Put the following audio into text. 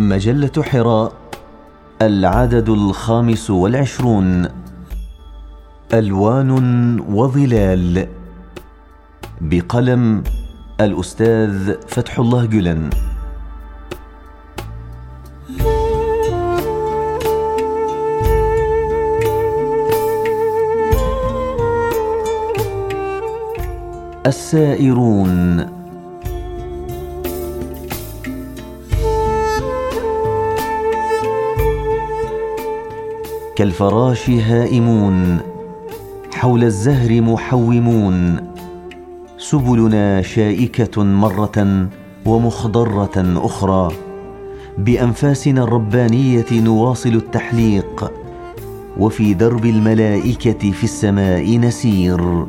مجلة حراء العدد الخامس والعشرون. ألوان وظلال. بقلم الأستاذ فتح الله جلن. السائرون. كالفراش هائمون حول الزهر محومون. سبلنا شائكة مرة ومخضرة أخرى. بأنفاسنا الربانية نواصل التحليق. وفي درب الملائكة في السماء نسير.